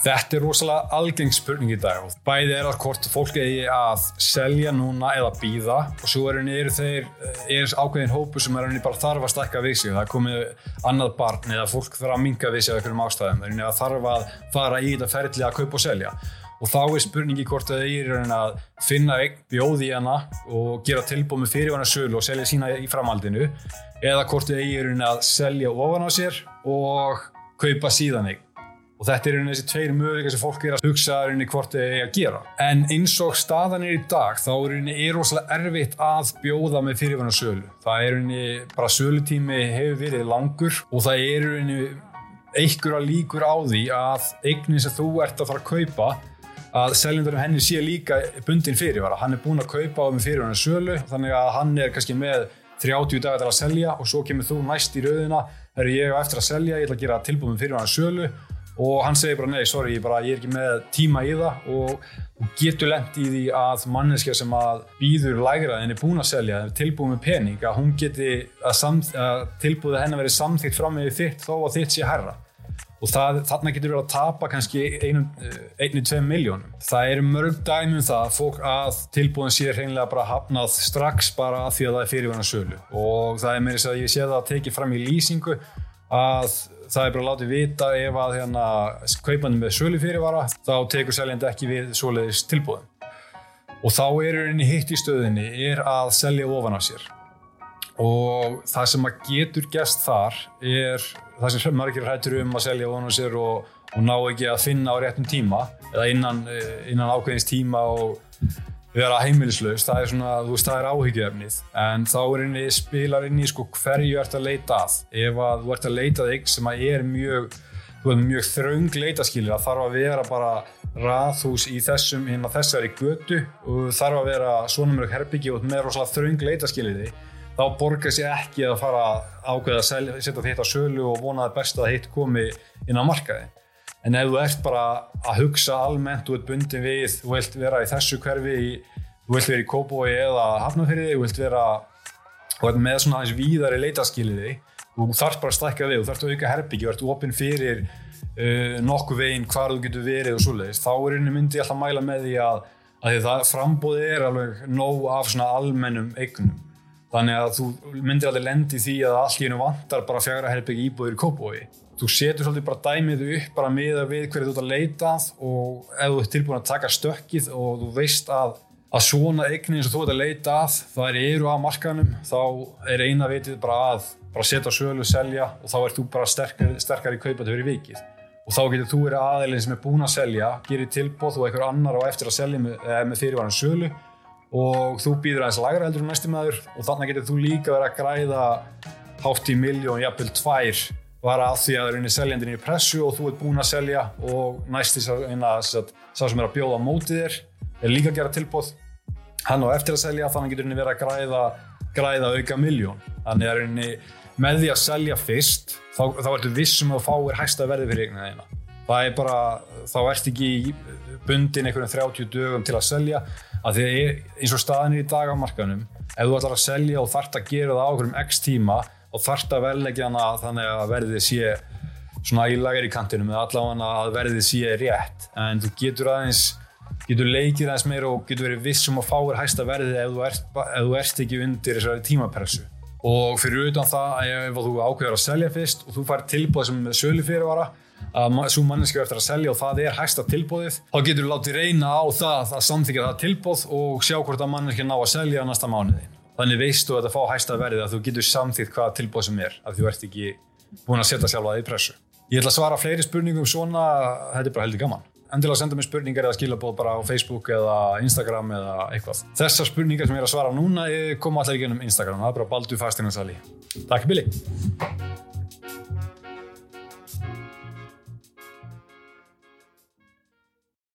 Þetta er rosalega algeng spurning í dag og bæði er að hvort fólk eigi að selja núna eða býða og svo er, er þeir er ákveðin hópu sem er bara þarf að stakka við sig. Það er komið annað barn eða fólk þarf að minga við sig af einhverjum ástæðum. Það er þarf að fara í þetta ferli að kaupa og selja. Og þá er spurningi hvort það er að finna einn bjóð í hana og gera tilbúið með fyrirvana sölu og selja sína í framhaldinu eða hvort það er að selja ofan á sér og kaupa síðan einn og þetta er einhvern veginn þessi tveir möguleika sem fólk er að hugsa einhvern veginn hvort þið er að gera. En eins og staðan er í dag þá er einhvern veginn rosalega erfitt að bjóða með fyrirvæna sölu. Það er einhvern veginn bara sölutími hefur verið langur og það er einhvern veginn einhverja líkur á því að eignin sem þú ert að fara að kaupa að seljendurum henni sé líka bundin fyrirvara, hann er búin að kaupa með fyrirvæna sölu þannig að hann er kannski með 30 dagar til að selja og svo kemur þú næst í rauðina, að að og hann segir bara nei, sorry, bara, ég er ekki með tíma í það. Og, og getur lent í því að manneskja sem að býður lægra en er búin að selja, tilbúið með pening að hún geti að, að tilbúið henni verið samþýtt fram með þitt þó að þitt sé herra og það, þarna getur verið að tapa kannski einu, einu, tveim miljónum. Það eru mörg dæmum það fólk að tilbúin sé hreinlega bara hafnað strax bara að því að það er fyrirvæna sölu og það er mér að ég sé það að tekið fram í lýsingu að það er bara að láta vita ef að hérna, kaupandi með sölu fyrirvara þá tekur seljandi ekki við svoleiðis tilbúðum og þá er henni hitt í stöðinni er að selja ofan á sér. Og það sem að getur gæst þar er það sem margir hættur um að selja ofan á sér og, og ná ekki að finna á réttum tíma eða innan, eh, innan ákveðins tíma og vera heimilislaust, það er svona, þú veist, það er áhyggjöfnið en þá er einni spilar inn í sko hverju ert að leita að? Ef að þú ert að leita þig sem að er mjög þú veist, mjög þraung leitaskilir það þarf að vera bara rathús í þessum, hérna þessari götu og þarf að vera svona mjög herbyggi og með rosalega þraung leitaskiliði þá borgar sér ekki að fara ákveða að setja þetta á sölu og vona það best að hitt komi inn á markaði en ef þú ert bara að hugsa almennt, þú ert bundin við þú vilt vera í þessu hverfi í, þú vilt vera í Kópói eða Hafnarfyrði þú vilt vera með svona aðeins víðari leitaskiliði þú þarf bara að stækka við, þú þarf að auka herbyggi þú ert ofinn fyrir uh, nokkuð veginn hvar þú getur verið og svoleiðis þá er einu myndi alltaf að mæla með því að, að það frambóði er alveg nóg af svona almennum eignum þannig að þú myndir alveg lendi því að allt í hennu vantar bara fjara herbyggi íbúðir í Kópói þú setur svolítið bara dæmið upp bara miða við hverju þú ert að leitað og ef þú ert tilbúin að taka stökkið og þú veist að, að svona eignin sem þú ert að leitað það eru á markanum þá er eina vitið bara að bara setja sölu, selja og þá ert þú bara sterkar, sterkar í kaupa til hverju vikið. Og þá getur þú verið aðeilin sem er búin að selja gerir tilbóð og einhver annar á eftir að selja með, með fyrirvaran sölu og þú býður aðeins lagra heldur um næstum aður og þannig getur þú líka verið að græða hátt í miljón, jafnvel tvær var að því að það er einni seljandin í pressu og þú ert búinn að selja og næst því að sá sem er að bjóða mótið þér er líka að gera tilbúð hann á eftir að selja þannig getur henni verið að græða, græða auka miljón þannig er henni með því að selja fyrst þá, þá ertu vissum að fáir hægsta verði fyrir eignan þeina það er bara, þá ert ekki bundin einhvern 30 dögum til að selja. Að því eins og staðinir í dag á markanum ef þú ætlar að selja og þart að gera það á okkur um x tíma og þarft að velleggja hana þannig að verðið sé svona í lagari kantinum eða allavega að verðið sé rétt. En þú getur aðeins getur leikið aðeins meira og getur verið vissum að fáir hægsta verðið ef þú ert, ef þú ert ekki undir þessari tímapressu og fyrir utan það ef þú ákveður að selja fyrst og þú fær tilbúið sem sölu fyrirvara að svo manneski eftir að selja og það er hægsta tilbúið þá getur þú látið reyna á það að samþykja það tilbúið og sjá hvort að manneski ná að selja næsta mánuði þannig veistu að það fá hægsta verðið að þú getur samþýtt hvaða tilbúið sem er að þú ert ekki búin að setja sjálfa það í pressu. Ég ætla að svara fleiri spurningum svona, þetta er bara heldur gaman. Endilega senda mér spurningar eða skilabóð bara á Facebook eða Instagram eða eitthvað. Þessar spurningar sem ég er að svara núna koma allir í gennum Instagram, það er bara Baldur Fastingarsali. Takk Billy!